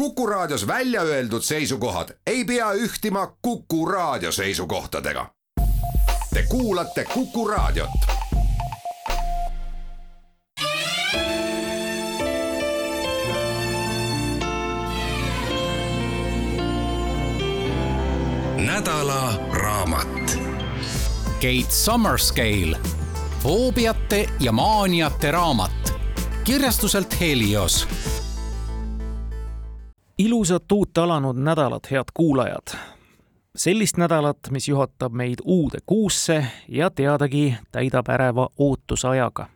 Kuku Raadios välja öeldud seisukohad ei pea ühtima Kuku Raadio seisukohtadega. Te kuulate Kuku Raadiot. nädala raamat. Kate Summerscale, foobiate ja maaniate raamat kirjastuselt Helios ilusat uut alanud nädalat, head kuulajad! sellist nädalat, mis juhatab meid uude kuusse ja teadagi täidab äreva ootusajaga.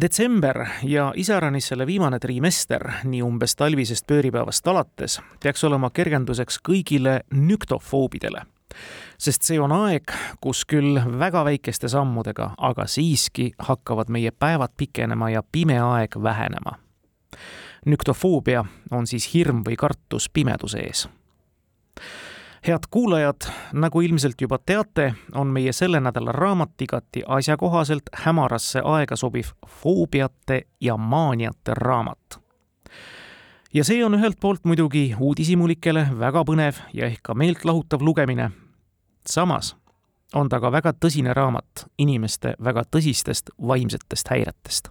detsember ja iseäranis selle viimane trimester, nii umbes talvisest pööripäevast alates, peaks olema kergenduseks kõigile nüktofoobidele sest see on aeg, kus küll väga väikeste sammudega, aga siiski hakkavad meie päevad pikenema ja pime aeg vähenema nüktofoobia on siis hirm või kartus pimeduse ees. head kuulajad, nagu ilmselt juba teate, on meie selle nädala raamat igati asjakohaselt hämarasse aega sobiv foobiate ja maaniate raamat ja see on ühelt poolt muidugi uudishimulikele väga põnev ja ehk ka meeltlahutav lugemine. samas on ta ka väga tõsine raamat inimeste väga tõsistest vaimsetest häiretest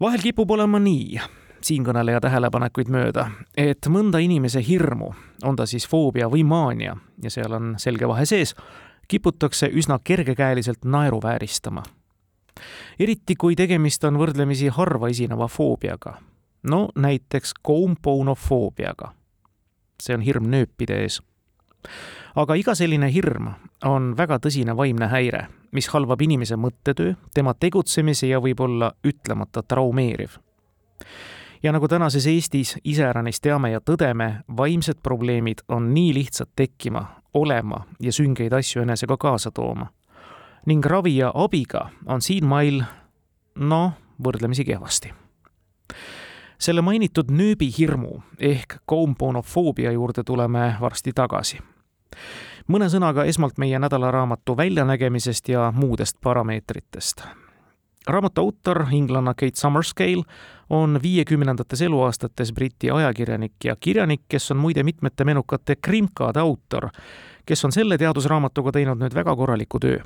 vahel kipub olema nii, siinkõneleja tähelepanekuid mööda, et mõnda inimese hirmu, on ta siis foobia või maania ja seal on selge vahe sees, kiputakse üsna kergekäeliselt naeruvääristama. eriti kui tegemist on võrdlemisi harva esineva foobiaga, no näiteks koumpounofoobiaga. see on hirm nööpide ees aga iga selline hirm on väga tõsine vaimne häire, mis halvab inimese mõttetöö, tema tegutsemise ja võib olla ütlemata traumeeriv. ja nagu tänases Eestis iseäranis teame ja tõdeme, vaimsed probleemid on nii lihtsad tekkima, olema ja süngeid asju enesega kaasa tooma. ning ravi ja abiga on siin mail noh, võrdlemisi kehvasti selle mainitud nööbihirmu ehk koumponofoobia juurde tuleme varsti tagasi mõne sõnaga esmalt meie nädalaraamatu väljanägemisest ja muudest parameetritest. raamatu autor, inglanna Kate Summerscale, on viiekümnendates eluaastates Briti ajakirjanik ja kirjanik, kes on muide mitmete menukate krimkade autor, kes on selle teadusraamatuga teinud nüüd väga korraliku töö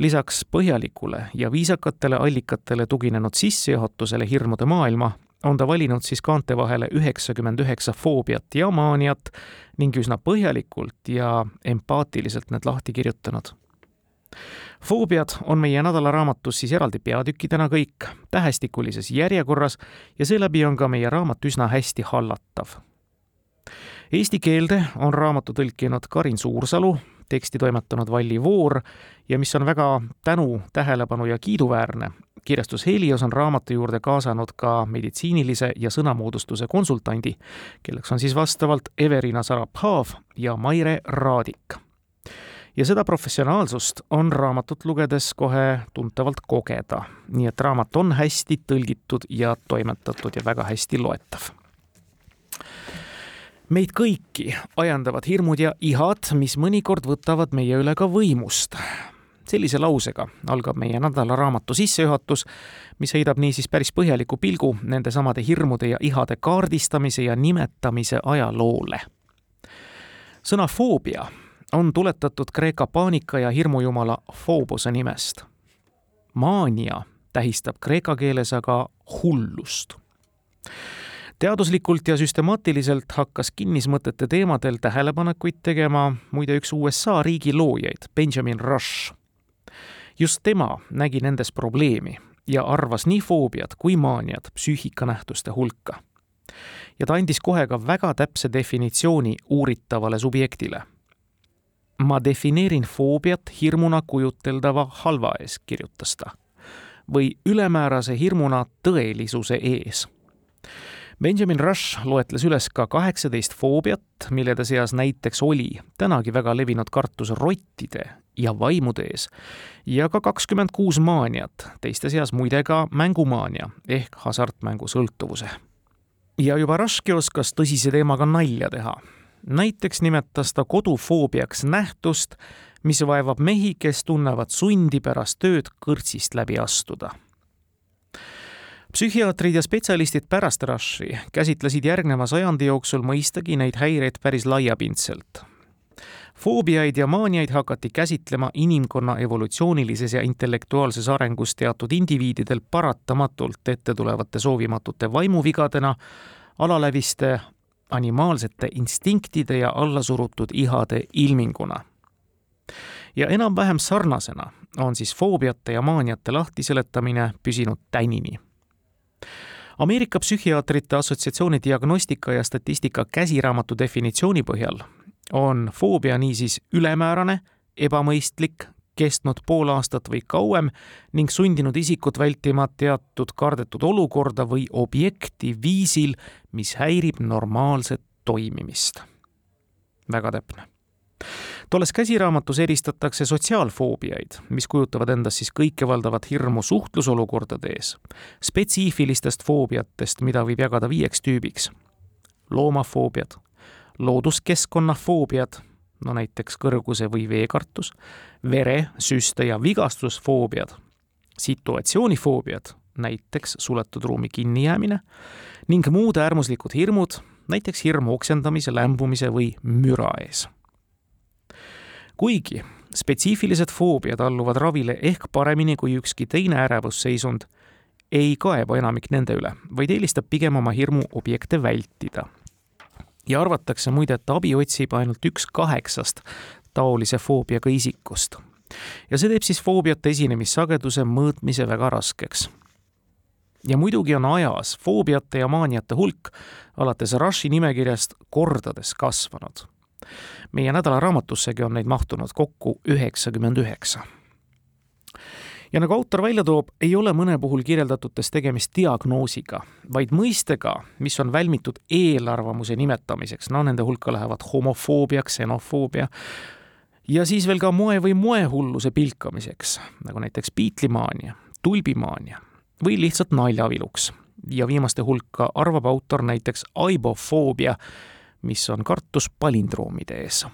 lisaks põhjalikule ja viisakatele allikatele tuginenud sissejuhatusele hirmude maailma on ta valinud siis kaante vahele üheksakümmend üheksa foobiat ja maaniat ning üsna põhjalikult ja empaatiliselt need lahti kirjutanud. foobiad on meie nädalaraamatus siis eraldi peatükkidena kõik, tähestikulises järjekorras ja seeläbi on ka meie raamat üsna hästi hallatav. Eesti keelde on raamatu tõlkinud Karin Suursalu, teksti toimetanud Valli Voor ja mis on väga tänu, tähelepanu ja kiiduväärne, kirjastus Helios on raamatu juurde kaasanud ka meditsiinilise ja sõnamoodustuse konsultandi, kelleks on siis vastavalt Everina Saraphav ja Maire Raadik. ja seda professionaalsust on raamatut lugedes kohe tuntavalt kogeda, nii et raamat on hästi tõlgitud ja toimetatud ja väga hästi loetav. Meid kõiki ajendavad hirmud ja ihad, mis mõnikord võtavad meie üle ka võimust sellise lausega algab meie nädalaraamatu sissejuhatus, mis heidab niisiis päris põhjaliku pilgu nendesamade hirmude ja ihade kaardistamise ja nimetamise ajaloole. sõna foobia on tuletatud Kreeka paanika ja hirmujumala Phobose nimest. maania tähistab kreeka keeles aga hullust teaduslikult ja süstemaatiliselt hakkas kinnismõtete teemadel tähelepanekuid tegema muide üks USA riigi loojaid, Benjamin Rush just tema nägi nendes probleemi ja arvas nii foobiad kui maaniad psüühikanähtuste hulka. ja ta andis kohe ka väga täpse definitsiooni uuritavale subjektile. ma defineerin foobiat hirmuna kujuteldava halva ees, kirjutas ta, või ülemäärase hirmuna tõelisuse ees Benjamin Rush loetles üles ka kaheksateist foobiat, millede seas näiteks oli tänagi väga levinud kartus rottide ja vaimude ees ja ka kakskümmend kuus maaniat, teiste seas muide ka mängumaania ehk hasartmängusõltuvuse. ja juba Rushki oskas tõsise teemaga nalja teha. näiteks nimetas ta kodufoobiaks nähtust, mis vaevab mehi, kes tunnevad sundi pärast tööd kõrtsist läbi astuda psühhiaatrid ja spetsialistid pärast Rushi käsitlesid järgneva sajandi jooksul mõistagi neid häireid päris laiapindselt. foobiaid ja maaniaid hakati käsitlema inimkonna evolutsioonilises ja intellektuaalses arengus teatud indiviididel paratamatult ette tulevate soovimatute vaimuvigadena, alaläviste animaalsete instinktide ja allasurutud ihade ilminguna. ja enam-vähem sarnasena on siis foobiate ja maaniate lahtiseletamine püsinud tänini Ameerika Psühhiaatrite Assotsiatsiooni diagnostika ja statistika käsiraamatu definitsiooni põhjal on foobia niisiis ülemäärane, ebamõistlik, kestnud pool aastat või kauem ning sundinud isikut vältima teatud kardetud olukorda või objekti viisil, mis häirib normaalset toimimist. väga täpne tolles käsiraamatus eristatakse sotsiaalfoobiaid, mis kujutavad endast siis kõikevaldavat hirmu suhtlusolukordade ees, spetsiifilistest foobiatest, mida võib jagada viieks tüübiks. loomafoobiad, looduskeskkonna foobiad, no näiteks kõrguse või veekartus, vere, süste ja vigastusfoobiad, situatsioonifoobiad, näiteks suletud ruumi kinnijäämine, ning muud äärmuslikud hirmud, näiteks hirm oksendamise, lämbumise või müra ees kuigi spetsiifilised foobiad alluvad ravile ehk paremini kui ükski teine ärevusseisund, ei kaeba enamik nende üle, vaid eelistab pigem oma hirmu objekte vältida. ja arvatakse muide, et abi otsib ainult üks kaheksast taolise foobiaga isikust. ja see teeb siis foobiate esinemissageduse mõõtmise väga raskeks ja muidugi on ajas foobiate ja maaniate hulk alates Rushi nimekirjast kordades kasvanud meie nädalaraamatussegi on neid mahtunud kokku üheksakümmend üheksa. ja nagu autor välja toob, ei ole mõne puhul kirjeldatutes tegemist diagnoosiga, vaid mõistega, mis on välmitud eelarvamuse nimetamiseks, no nende hulka lähevad homofoobia, ksenofoobia, ja siis veel ka moe või moehulluse pilkamiseks, nagu näiteks piitlimaania, tulbimaania või lihtsalt naljaviluks. ja viimaste hulka arvab autor näiteks aibofoobia, mis on kartus palindroomide ees.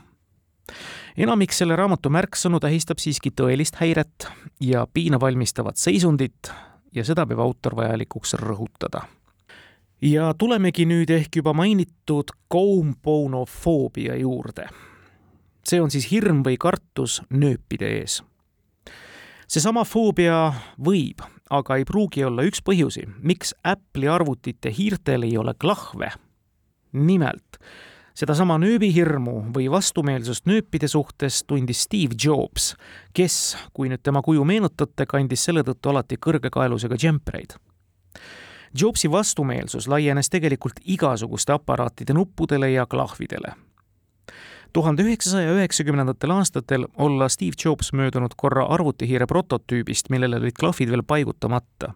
enamik selle raamatu märksõnu tähistab siiski tõelist häiret ja piina valmistavat seisundit ja seda peab autor vajalikuks rõhutada. ja tulemegi nüüd ehk juba mainitud koumponofoobia juurde. see on siis hirm või kartus nööpide ees seesama foobia võib, aga ei pruugi olla üks põhjusi, miks Apple'i arvutite hiirtel ei ole klahve nimelt, sedasama nööbihirmu või vastumeelsust nööpide suhtes tundis Steve Jobs, kes, kui nüüd tema kuju meenutate, kandis selle tõttu alati kõrgekaelusega džempreid. Jobsi vastumeelsus laienes tegelikult igasuguste aparaatide nuppudele ja klahvidele. tuhande üheksasaja üheksakümnendatel aastatel olla Steve Jobs möödunud korra arvutihiire prototüübist, millele olid klahvid veel paigutamata.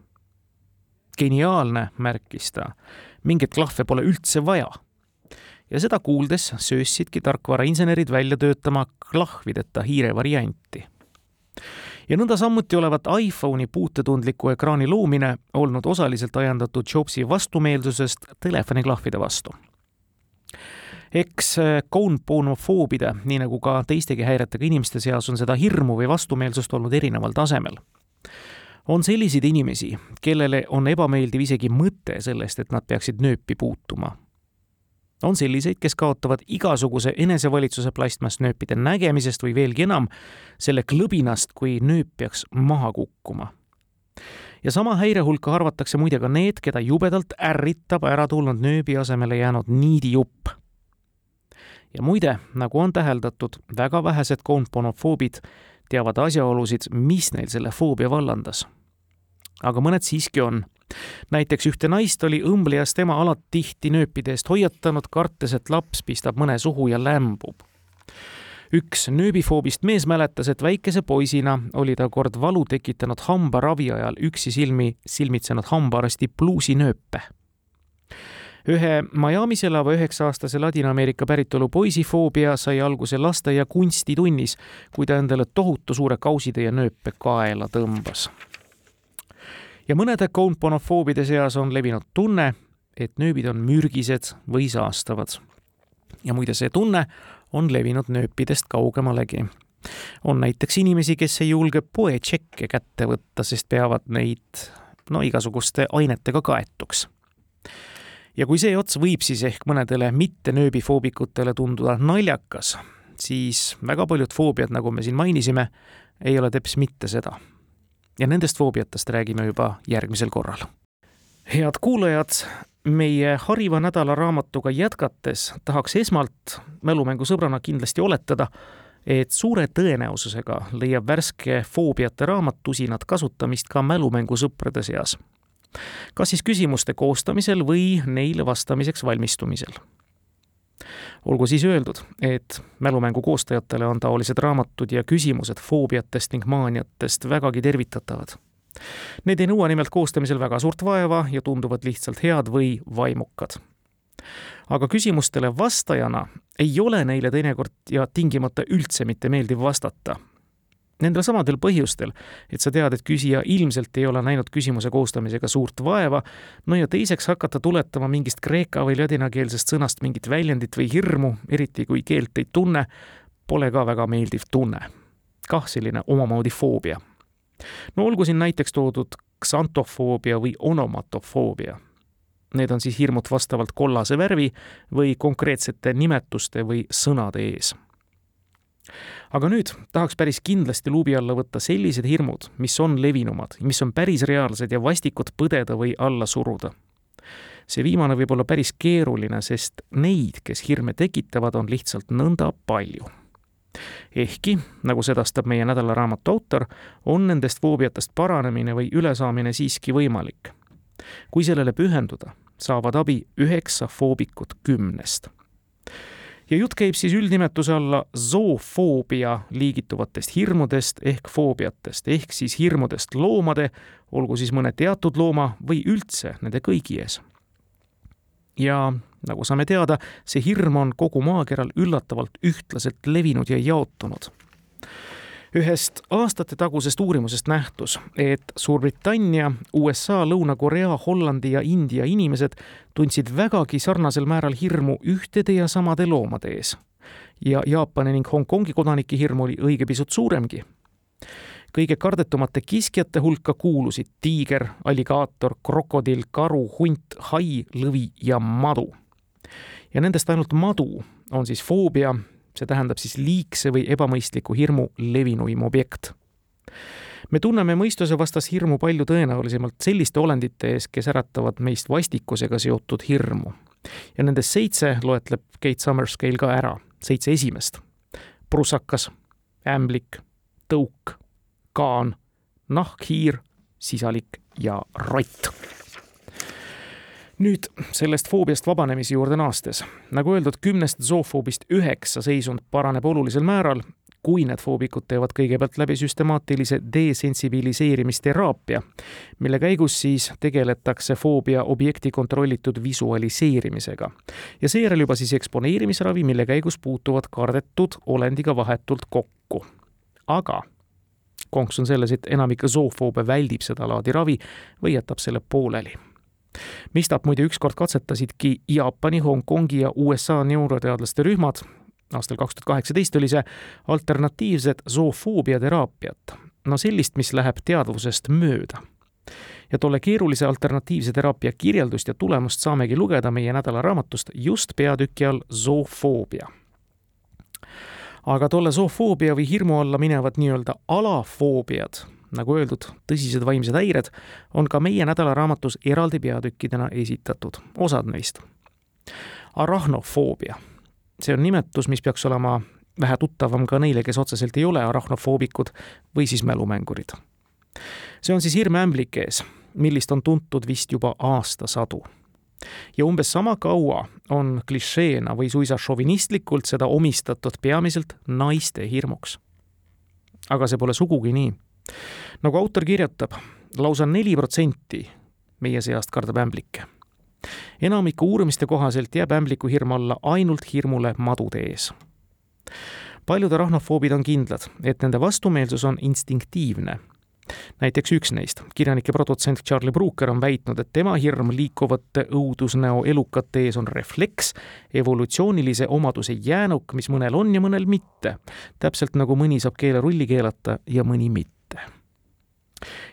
geniaalne, märkis ta, mingeid klahve pole üldse vaja ja seda kuuldes söössidki tarkvarainsenerid välja töötama klahvideta hiire varianti. ja nõnda samuti olevat iPhone'i puutetundliku ekraani loomine olnud osaliselt ajendatud Jobsi vastumeelsusest telefoniklahvide vastu eks kounponofoobide, äh, nii nagu ka teistegi häiretega inimeste seas, on seda hirmu või vastumeelsust olnud erineval tasemel. on selliseid inimesi, kellele on ebameeldiv isegi mõte sellest, et nad peaksid nööpi puutuma on selliseid, kes kaotavad igasuguse enesevalitsuse plastmassnööpide nägemisest või veelgi enam, selle klõbinast, kui nööp peaks maha kukkuma. ja sama häire hulka arvatakse muide ka need, keda jubedalt ärritab ära tulnud nööbi asemele jäänud niidijupp. ja muide, nagu on täheldatud, väga vähesed koonponofoobid teavad asjaolusid, mis neil selle foobia vallandas. aga mõned siiski on näiteks ühte naist oli õmblejast ema alati tihti nööpide eest hoiatanud, kartes, et laps pistab mõne suhu ja lämbub. üks nööbifoobist mees mäletas, et väikese poisina oli ta kord valu tekitanud hambaravi ajal üksi silmi silmitsenud hambaarsti pluusinööpe ühe Miami's elava üheksa-aastase Ladina-Ameerika päritolu poisi foobia sai alguse lasteaia kunstitunnis, kui ta endale tohutu suure kausitäie nööpe kaela tõmbas ja mõnede kounponofoobide seas on levinud tunne, et nööbid on mürgised või saastavad. ja muide, see tunne on levinud nööpidest kaugemalegi. on näiteks inimesi, kes ei julge poetšekke kätte võtta, sest peavad neid no igasuguste ainetega kaetuks. ja kui see ots võib siis ehk mõnedele mitte nööbifoobikutele tunduda naljakas, siis väga paljud foobiad, nagu me siin mainisime, ei ole teps mitte seda. Ja nendest foobiatest räägime juba järgmisel korral. head kuulajad, meie hariva nädala raamatuga jätkates tahaks esmalt mälumängusõbrana kindlasti oletada, et suure tõenäosusega leiab värske foobiate raamat tusinat kasutamist ka mälumängusõprade seas. kas siis küsimuste koostamisel või neile vastamiseks valmistumisel. Olgu siis öeldud, et mälumängu koostajatele on taolised raamatud ja küsimused foobiatest ning maaniatest vägagi tervitatavad Need ei nõua nimelt koostamisel väga suurt vaeva ja tunduvad lihtsalt head või vaimukad. aga küsimustele vastajana ei ole neile teinekord ja tingimata üldse mitte meeldiv vastata. Nendel samadel põhjustel, et sa tead, et küsija ilmselt ei ole näinud küsimuse koostamisega suurt vaeva, no ja teiseks hakata tuletama mingist kreeka või ladinakeelsest sõnast mingit väljendit või hirmu, eriti kui keelt ei tunne, pole ka väga meeldiv tunne. kah selline omamoodi foobia no olgu siin näiteks toodud ksantofoobia või onomatofoobia. Need on siis hirmud vastavalt kollase värvi või konkreetsete nimetuste või sõnade ees. Aga nüüd tahaks päris kindlasti luubi alla võtta sellised hirmud, mis on levinumad, mis on päris reaalsed ja vastikud põdeda või alla suruda. see viimane võib olla päris keeruline, sest neid, kes hirme tekitavad, on lihtsalt nõnda palju ehkki, nagu sedastab meie nädalaraamatu autor, on nendest foobiatest paranemine või ülesaamine siiski võimalik. kui sellele pühenduda, saavad abi üheksa foobikut kümnest. Ja jutt käib siis üldnimetuse alla zoofoobia liigituvatest hirmudest ehk foobiatest, ehk siis hirmudest loomade, olgu siis mõne teatud looma või üldse nende kõigi ees. ja nagu saame teada, see hirm on kogu maakeral üllatavalt ühtlaselt levinud ja jaotunud ühest aastatetagusest uurimusest nähtus, et Suurbritannia, USA, Lõuna-Korea, Hollandi ja India inimesed tundsid vägagi sarnasel määral hirmu ühtede ja samade loomade ees. ja Jaapani ning Hongkongi kodanike hirm oli õige pisut suuremgi kõige kardetumate kiskjate hulka kuulusid tiiger, alligaator, krokodill, karu, hunt, hai, lõvi ja madu ja nendest ainult madu on siis foobia, see tähendab siis liigse või ebamõistliku hirmu levinuim objekt. me tunneme mõistusevastast hirmu palju tõenäolisemalt selliste olendite ees, kes äratavad meist vastikusega seotud hirmu. ja nendest seitse loetleb Kate Summerscale ka ära, seitse esimest. prussakas, ämblik, tõuk, kaan, nahkhiir, sisalik ja rott nüüd sellest foobiast vabanemise juurde naastes. nagu öeldud, kümnest zoofoobist üheksa seisund paraneb olulisel määral, kui need foobikud teevad kõigepealt läbi süstemaatilise desensibiliseerimisteraapia, mille käigus siis tegeletakse foobia objekti kontrollitud visualiseerimisega. ja seejärel juba siis eksponeerimisravi, mille käigus puutuvad kardetud olendiga vahetult kokku. aga konks on selles, et enamik zoofoobe väldib sedalaadi ravi või jätab selle pooleli Mistat muide ükskord katsetasidki Jaapani, Hongkongi ja USA neuroteadlaste rühmad, aastal kaks tuhat kaheksateist oli see, alternatiivset zoofoobia teraapiat. no sellist, mis läheb teadvusest mööda. ja tolle keerulise alternatiivse teraapia kirjeldust ja tulemust saamegi lugeda meie nädalaraamatust just peatüki all zoofoobia aga tolle zoofoobia või hirmu alla minevad nii-öelda alafoobiad nagu öeldud, tõsised vaimsed häired on ka meie nädalaraamatus eraldi peatükkidena esitatud, osad neist. arahnofoobia, see on nimetus, mis peaks olema vähe tuttavam ka neile, kes otseselt ei ole arahnofoobikuid või siis mälumängurid. see on siis hirm ämblike ees, millist on tuntud vist juba aastasadu ja umbes sama kaua on klišeena või suisa šovinistlikult seda omistatud peamiselt naiste hirmuks. aga see pole sugugi nii nagu autor kirjutab, lausa neli protsenti meie seast kardab ämblikke. enamiku uurimiste kohaselt jääb ämbliku hirm alla ainult hirmule madude ees. paljud arahnofoobid on kindlad, et nende vastumeelsus on instinktiivne näiteks üks neist, kirjanik ja produtsent Charlie Brooker on väitnud, et tema hirm liikuvate õudusnäo elukate ees on refleks, evolutsioonilise omaduse jäänuk, mis mõnel on ja mõnel mitte. täpselt nagu mõni saab keelerulli keelata ja mõni mitte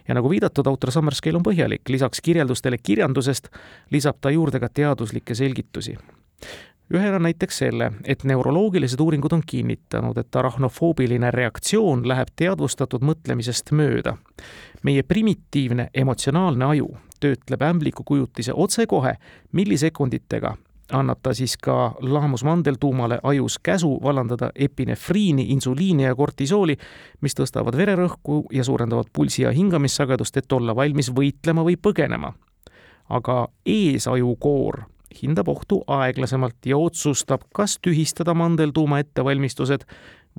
ja nagu viidatud, autor Summerscale on põhjalik, lisaks kirjeldustele kirjandusest lisab ta juurde ka teaduslikke selgitusi. Ühena näiteks selle, et neuroloogilised uuringud on kinnitanud, et arachnofoobiline reaktsioon läheb teadvustatud mõtlemisest mööda. meie primitiivne emotsionaalne aju töötleb ämbliku kujutise otsekohe millisekunditega, annab ta siis ka laamusmandeltuumale ajus käsu vallandada epinefriini, insuliini ja kortisooli, mis tõstavad vererõhku ja suurendavad pulsi ja hingamissagedust, et olla valmis võitlema või põgenema. aga eesajukoor hindab ohtu aeglasemalt ja otsustab, kas tühistada mandeltuuma ettevalmistused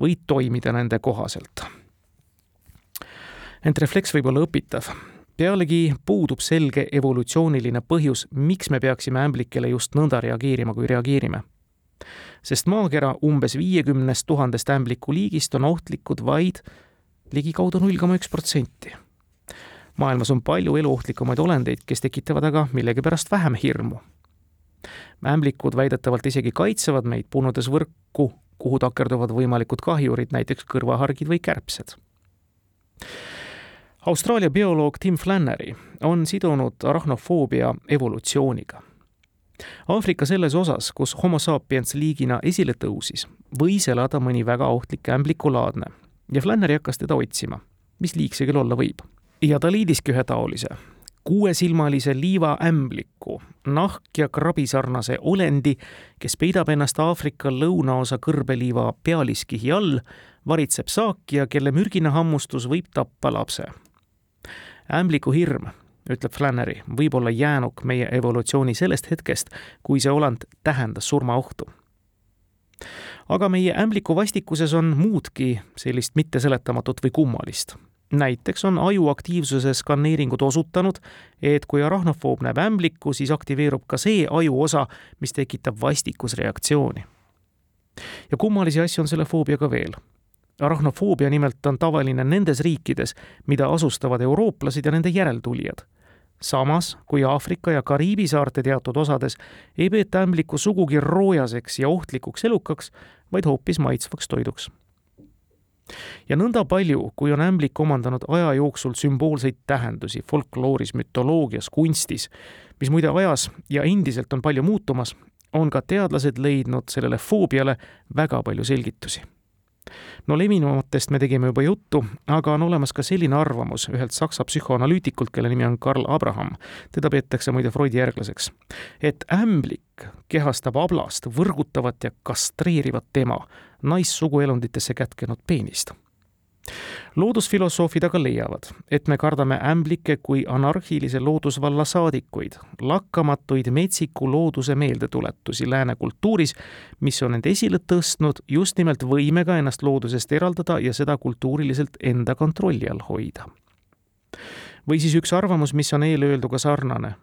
või toimida nende kohaselt. ent refleks võib olla õpitav. Pealegi puudub selge evolutsiooniline põhjus, miks me peaksime ämblikele just nõnda reageerima, kui reageerime. sest maakera umbes viiekümnest tuhandest ämbliku liigist on ohtlikud vaid ligikaudu null koma üks protsenti maailmas on palju eluohtlikumaid olendeid, kes tekitavad aga millegipärast vähem hirmu ämblikud väidetavalt isegi kaitsevad meid, punudes võrku, kuhu takerduvad võimalikud kahjurid, näiteks kõrvahargid või kärbsed. Austraalia bioloog Tim Flannery on sidunud arahnofoobia evolutsiooniga. Aafrika selles osas, kus homo sapiens liigina esile tõusis, võis elada mõni väga ohtlik ämblikulaadne ja Flannery hakkas teda otsima, mis liik see küll olla võib. ja ta leidiski ühe taolise, kuuesilmalise liivaämbliku, nahk- ja krabisarnase olendi, kes peidab ennast Aafrika lõunaosa kõrbeliiva pealiskihi all, varitseb saaki ja kelle mürgine hammustus võib tappa lapse. Ämbliku hirm, ütleb Flannery, võib olla jäänuk meie evolutsiooni sellest hetkest, kui see olend tähendas surmaohtu. aga meie ämbliku vastikuses on muudki sellist mitteseletamatut või kummalist näiteks on aju aktiivsuse skaneeringud osutanud, et kui arachnofoob näeb ämblikku, siis aktiveerub ka see ajuosa, mis tekitab vastikusreaktsiooni. ja kummalisi asju on selle foobiaga veel. Arachnofoobia nimelt on tavaline nendes riikides, mida asustavad eurooplased ja nende järeltulijad. samas kui Aafrika ja Kariibi saarte teatud osades ei peeta ämblikku sugugi roojaseks ja ohtlikuks elukaks, vaid hoopis maitsvaks toiduks ja nõnda palju, kui on ämblik omandanud aja jooksul sümboolseid tähendusi folklooris, mütoloogias, kunstis, mis muide ajas ja endiselt on palju muutumas, on ka teadlased leidnud sellele foobiale väga palju selgitusi no levinumatest me tegime juba juttu, aga on olemas ka selline arvamus ühelt saksa psühhoanalüütikult, kelle nimi on Karl Abraham, teda peetakse muide Freudi järglaseks, et ämblik kehastab ablast, võrgutavat ja kastreerivat ema, naissuguelunditesse kätkenud peenist loodusfilosoofid aga leiavad, et me kardame ämblikke kui anarhilise loodusvalla saadikuid, lakkamatuid metsiku looduse meeldetuletusi lääne kultuuris, mis on end esile tõstnud just nimelt võimega ennast loodusest eraldada ja seda kultuuriliselt enda kontrolli all hoida. või siis üks arvamus, mis on eelöelduga sarnane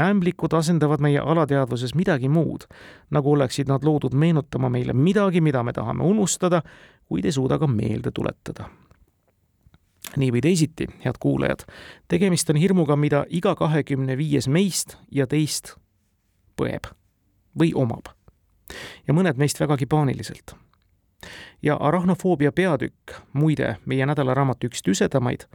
ämblikud asendavad meie alateadvuses midagi muud, nagu oleksid nad loodud meenutama meile midagi, mida me tahame unustada, kuid ei suuda ka meelde tuletada. nii või teisiti, head kuulajad, tegemist on hirmuga, mida iga kahekümne viies meist ja teist põeb või omab. ja mõned meist vägagi paaniliselt. ja arahnofoobia peatükk, muide, meie nädalaraamatu üks tüsedamaid,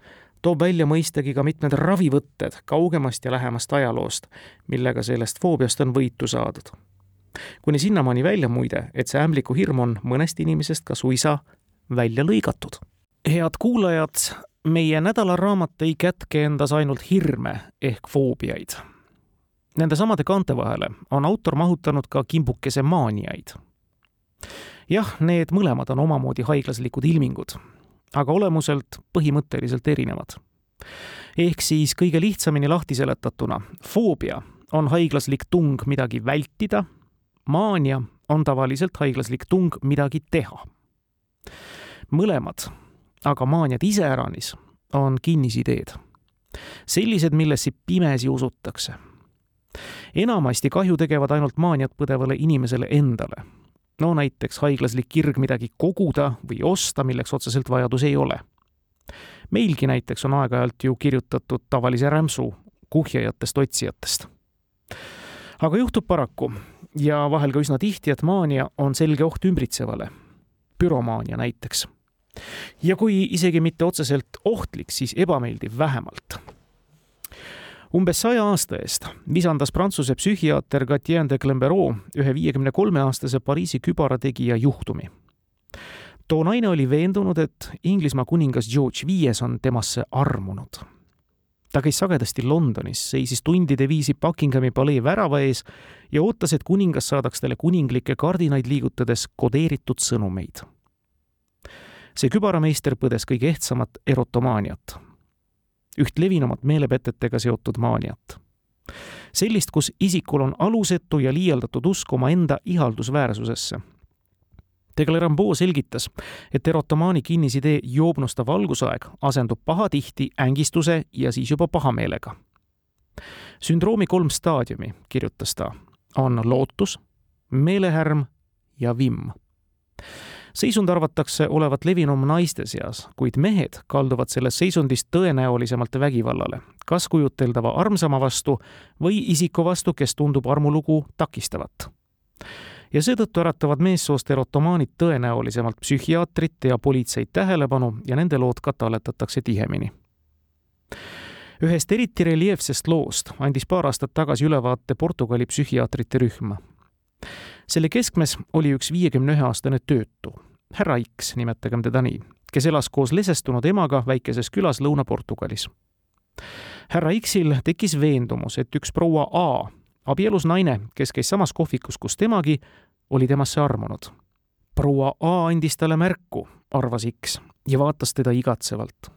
toob välja mõistagi ka mitmed ravivõtted kaugemast ja lähemast ajaloost, millega sellest foobiast on võitu saadud. kuni sinnamaani välja muide, et see ämbliku hirm on mõnest inimesest ka suisa välja lõigatud. head kuulajad, meie nädalaraamat ei kätke endas ainult hirme ehk foobiaid. Nende samade kaante vahele on autor mahutanud ka kimbukese maaniaid. jah, need mõlemad on omamoodi haiglaslikud ilmingud aga olemuselt põhimõtteliselt erinevad. ehk siis kõige lihtsamini lahti seletatuna, foobia on haiglaslik tung midagi vältida, maania on tavaliselt haiglaslik tung midagi teha. mõlemad, aga maaniad iseäranis, on kinnisideed. sellised, millesse pimesi usutakse. enamasti kahju tegevad ainult maaniat põdevale inimesele endale no näiteks haiglaslik kirg midagi koguda või osta, milleks otseselt vajadus ei ole. meilgi näiteks on aeg-ajalt ju kirjutatud tavalise rämpsu kuhjajatest otsijatest. aga juhtub paraku ja vahel ka üsna tihti, et maania on selge oht ümbritsevale. büromaania näiteks. ja kui isegi mitte otseselt ohtlik, siis ebameeldiv vähemalt umbes saja aasta eest visandas Prantsuse psühhiaater Gatien de Clembereau ühe viiekümne kolme aastase Pariisi kübarategija juhtumi. too naine oli veendunud, et Inglismaa kuningas George Viies on temasse armunud. ta käis sagedasti Londonis, seisis tundide viisi Buckinghami palee värava ees ja ootas, et kuningas saadaks talle kuninglikke kardinaid liigutades kodeeritud sõnumeid see kübarameister põdes kõige ehtsamat erotomaaniat üht levinumat meelepetetega seotud maaniat. sellist, kus isikul on alusetu ja liialdatud usk omaenda ihaldusväärsusesse. Tegler-Rambeau selgitas, et erotomaani kinnisidee joobnustav valgusaeg asendub pahatihti ängistuse ja siis juba pahameelega. sündroomi kolm staadiumi, kirjutas ta, on lootus, meelehärm ja vimm seisund arvatakse olevat levinum naiste seas, kuid mehed kalduvad selles seisundis tõenäolisemalt vägivallale, kas kujuteldava armsama vastu või isiku vastu, kes tundub armulugu takistavat. ja seetõttu äratavad meessoost erotomaanid tõenäolisemalt psühhiaatrite ja politseid tähelepanu ja nende lood ka talletatakse tihemini ühest eriti reljeefsest loost andis paar aastat tagasi ülevaate Portugali psühhiaatrite rühm. selle keskmes oli üks viiekümne ühe aastane töötu, härra X, nimetagem teda nii, kes elas koos lesestunud emaga väikeses külas Lõuna-Portugalis. härra X-il tekkis veendumus, et üks proua A, abielus naine, kes käis samas kohvikus, kus temagi, oli temasse armunud. proua A andis talle märku, arvas X ja vaatas teda igatsevalt.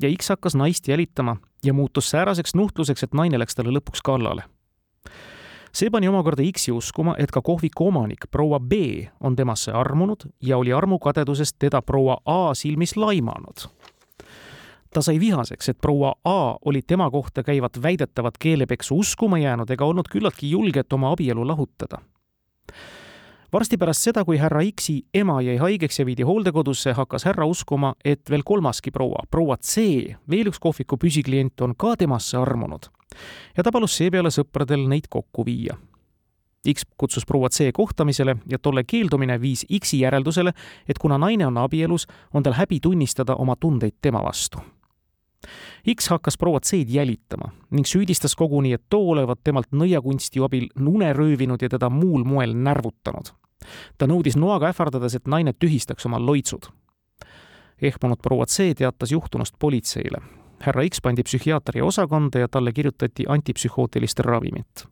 ja X hakkas naist jälitama ja muutus sääraseks nuhtluseks, et naine läks talle lõpuks kallale see pani omakorda X-i uskuma, et ka kohviku omanik proua B on temasse armunud ja oli armukadedusest teda proua A silmis laimanud. ta sai vihaseks, et proua A oli tema kohta käivat väidetavat keelepeksu uskuma jäänud ega olnud küllaltki julge, et oma abielu lahutada varsti pärast seda, kui härra X-i ema jäi haigeks ja viidi hooldekodusse, hakkas härra uskuma, et veel kolmaski proua, proua C, veel üks kohviku püsiklient, on ka temasse armunud ja ta palus seepeale sõpradel neid kokku viia. X kutsus proua C kohtamisele ja tolle keeldumine viis X-i järeldusele, et kuna naine on abielus, on tal häbi tunnistada oma tundeid tema vastu. X hakkas proua C-d jälitama ning süüdistas koguni, et too olevat temalt nõiakunsti abil une röövinud ja teda muul moel närvutanud. ta nõudis noaga ähvardades, et naine tühistaks oma loitsud ehmunud proua C teatas juhtunust politseile härra X pandi psühhiaatri osakonda ja talle kirjutati antipsühhootilist ravimit.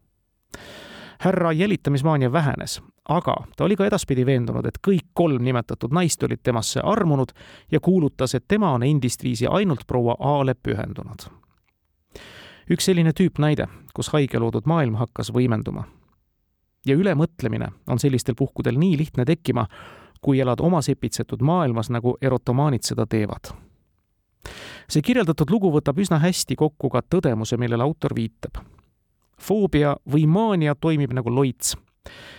härra jälitamismaania vähenes, aga ta oli ka edaspidi veendunud, et kõik kolm nimetatud naist olid temasse armunud ja kuulutas, et tema on endistviisi ainult proua A-le pühendunud. üks selline tüüpnäide, kus haige loodud maailm hakkas võimenduma. ja ülemõtlemine on sellistel puhkudel nii lihtne tekkima, kui elad oma sepitsetud maailmas, nagu erotomaanid seda teevad see kirjeldatud lugu võtab üsna hästi kokku ka tõdemuse, millele autor viitab. foobia või maania toimib nagu loits.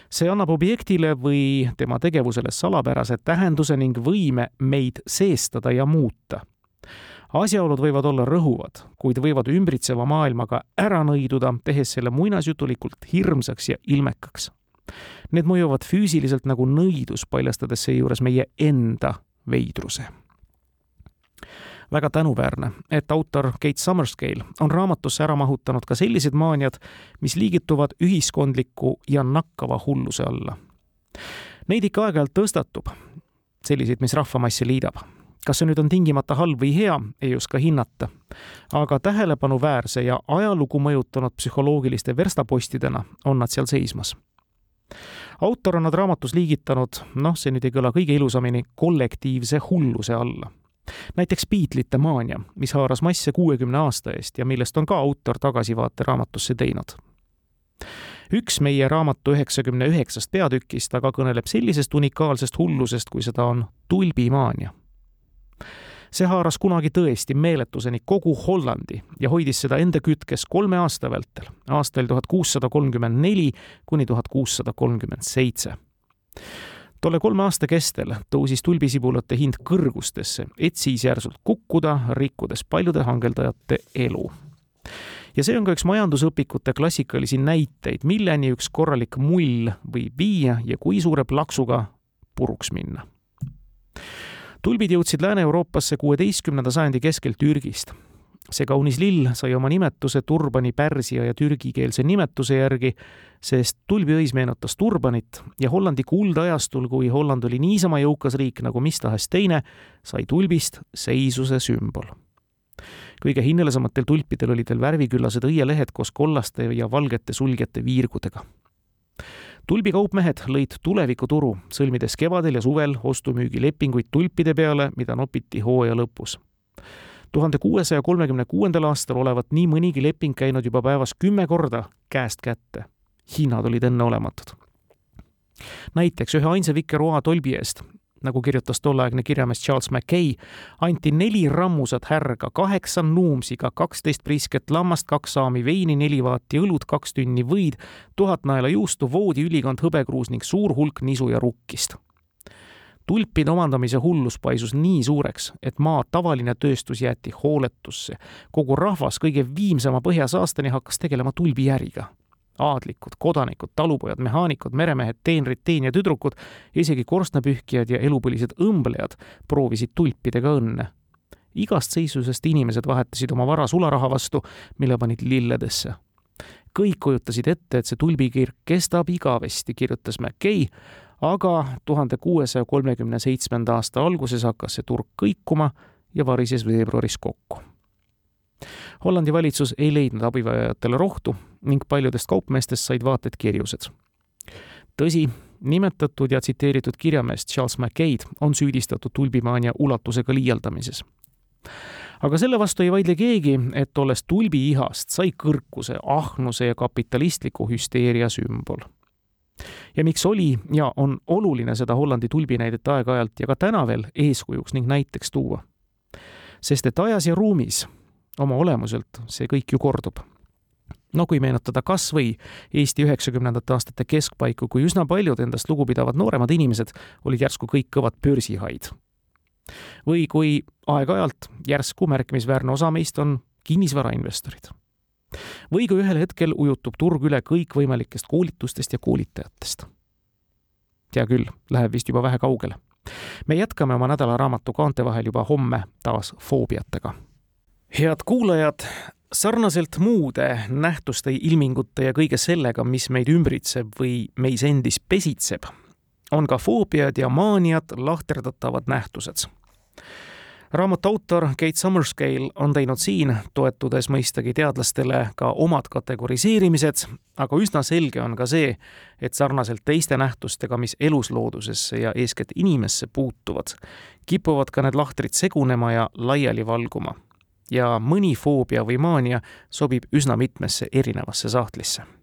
see annab objektile või tema tegevusele salapärase tähenduse ning võime meid seestada ja muuta. asjaolud võivad olla rõhuvad, kuid võivad ümbritseva maailmaga ära nõiduda, tehes selle muinasjutulikult hirmsaks ja ilmekaks. Need mõjuvad füüsiliselt nagu nõidus, paljastades seejuures meie enda veidruse väga tänuväärne, et autor Kate Summerscale on raamatusse ära mahutanud ka sellised maaniad, mis liigituvad ühiskondliku ja nakkava hulluse alla. Neid ikka aeg-ajalt tõstatub, selliseid, mis rahvamassi liidab. kas see nüüd on tingimata halb või hea, ei oska hinnata. aga tähelepanuväärse ja ajalugu mõjutanud psühholoogiliste verstapostidena on nad seal seismas autor on nad raamatus liigitanud, noh, see nüüd ei kõla kõige ilusamini, kollektiivse hulluse alla näiteks Beatlesite maania, mis haaras masse kuuekümne aasta eest ja millest on ka autor tagasivaate raamatusse teinud. üks meie raamatu üheksakümne üheksast peatükist aga kõneleb sellisest unikaalsest hullusest, kui seda on tulbimaania. see haaras kunagi tõesti meeletuseni kogu Hollandi ja hoidis seda enda kütkes kolme aasta vältel, aastail tuhat kuussada kolmkümmend neli kuni tuhat kuussada kolmkümmend seitse tolle kolme aasta kestel tõusis tulbisibulate hind kõrgustesse, et siis järsult kukkuda, rikkudes paljude hangeldajate elu. ja see on ka üks majandusõpikute klassikalisi näiteid, milleni üks korralik mull võib viia ja kui suure plaksuga puruks minna. tulbid jõudsid Lääne-Euroopasse kuueteistkümnenda sajandi keskel Türgist. See kaunis lill sai oma nimetuse Turbani pärsia ja türgikeelse nimetuse järgi, sest tulbiõis meenutas turbanit ja Hollandi kuldajastul, kui Holland oli niisama jõukas riik nagu mis tahes teine, sai tulbist seisuse sümbol kõige hinnelisematel tulpidel olid veel värviküllased õielehed koos kollaste ja valgete sulgete viirgudega tulbikaupmehed lõid tulevikuturu, sõlmides kevadel ja suvel ostu-müügilepinguid tulpide peale, mida nopiti hooaja lõpus. Tuhande kuuesaja kolmekümne kuuendal aastal olevat nii mõnigi leping käinud juba päevas kümme korda käest kätte. hinnad olid enneolematud. näiteks ühe ainsa Vikeroo tolbi eest nagu kirjutas tolleaegne kirjamees Charles Mackay, anti neli rammusat härga, kaheksa nuumsiga, kaksteist prisket lammast, kaks saami veini, neli vaati õlut, kaks tünni võid, tuhat naela juustu, voodiülikond, hõbekruus ning suur hulk nisu ja rukkist tulpide omandamise hullus paisus nii suureks, et maa tavaline tööstus jäeti hooletusse. kogu rahvas kõige viimsema põhjasaastani hakkas tegelema tulbiäriga aadlikud, kodanikud, talupojad, mehaanikud, meremehed, teenrid, teenijatüdrukud, isegi korstnapühkijad ja elupõlised õmblejad proovisid tulpidega õnne. igast seisusest inimesed vahetasid oma vara sularaha vastu, mille panid lilledesse. Kõik kujutasid ette, et see tulbikirk kestab igavesti, kirjutas Mackay, aga tuhande kuuesaja kolmekümne seitsmenda aasta alguses hakkas see turg kõikuma ja varises veebruaris kokku Hollandi valitsus ei leidnud abivajajatele rohtu ning paljudest kaupmeestest said vaated kirjused. tõsi, nimetatud ja tsiteeritud kirjameest Charles Mackay'd on süüdistatud tulbimaania ulatusega liialdamises. Aga selle vastu ei vaidle keegi, et tolles tulbiihast sai kõrkuse, ahnuse ja kapitalistliku hüsteeria sümbol ja miks oli ja on oluline seda Hollandi tulbinäidet aeg-ajalt ja ka täna veel eeskujuks ning näiteks tuua? sest et ajas ja ruumis oma olemuselt see kõik ju kordub. no kui meenutada kas või Eesti üheksakümnendate aastate keskpaiku, kui üsna paljud endast lugupidavad nooremad inimesed olid järsku kõik kõvad börsihaid. Või kui aeg-ajalt järsku märkimisväärne osa meist on kinnisvarainvestorid. või kui ühel hetkel ujutub turg üle kõikvõimalikest koolitustest ja koolitajatest. hea küll, läheb vist juba vähe kaugele me jätkame oma nädalaraamatu kaante vahel juba homme taas foobiatega head kuulajad, sarnaselt muude nähtuste, ilmingute ja kõige sellega, mis meid ümbritseb või meis endis pesitseb, on ka foobiad ja maaniad lahterdatavad nähtused. Raamatu autor Kate Summerscale on teinud siin, toetudes mõistagi teadlastele, ka omad kategoriseerimised, aga üsna selge on ka see, et sarnaselt teiste nähtustega, mis elusloodusesse ja eeskätt inimesse puutuvad, kipuvad ka need lahtrid segunema ja laiali valguma ja mõni foobia või maania sobib üsna mitmesse erinevasse sahtlisse.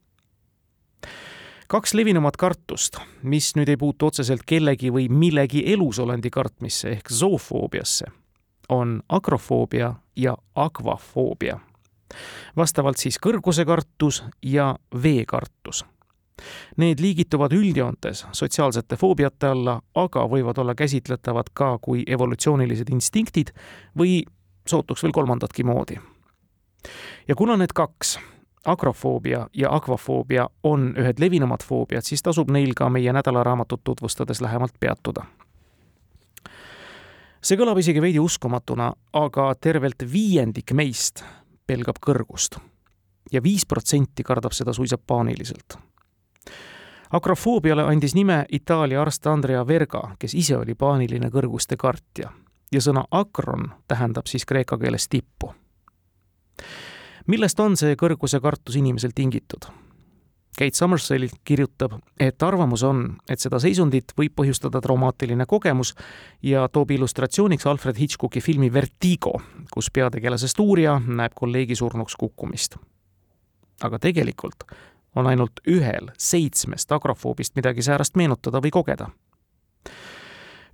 Kaks levinumat kartust, mis nüüd ei puutu otseselt kellegi või millegi elusolendi kartmisse ehk zoofoobiasse, on agrofoobia ja akvafoobia. vastavalt siis kõrguse kartus ja veekartus Need liigituvad üldjoontes sotsiaalsete foobiate alla, aga võivad olla käsitletavad ka kui evolutsioonilised instinktid või sootuks veel kolmandatki moodi. ja kuna need kaks, agrofoobia ja akvafoobia on ühed levinumad foobiad, siis tasub neil ka meie nädalaraamatut tutvustades lähemalt peatuda. see kõlab isegi veidi uskumatuna, aga tervelt viiendik meist pelgab kõrgust ja viis protsenti kardab seda suisa paaniliselt akrofoobiale andis nime Itaalia arst Andrea Verga, kes ise oli paaniline kõrguste kartja ja sõna akron tähendab siis kreeka keeles tippu. Millest on see kõrguse kartus inimesel tingitud? Kate Summersell kirjutab, et arvamus on, et seda seisundit võib põhjustada traumaatiline kogemus ja toob illustratsiooniks Alfred Hitchcocki filmi Vertigo, kus peategelasest uurija näeb kolleegi surnuks kukkumist. aga tegelikult on ainult ühel seitsmest agrofoobist midagi säärast meenutada või kogeda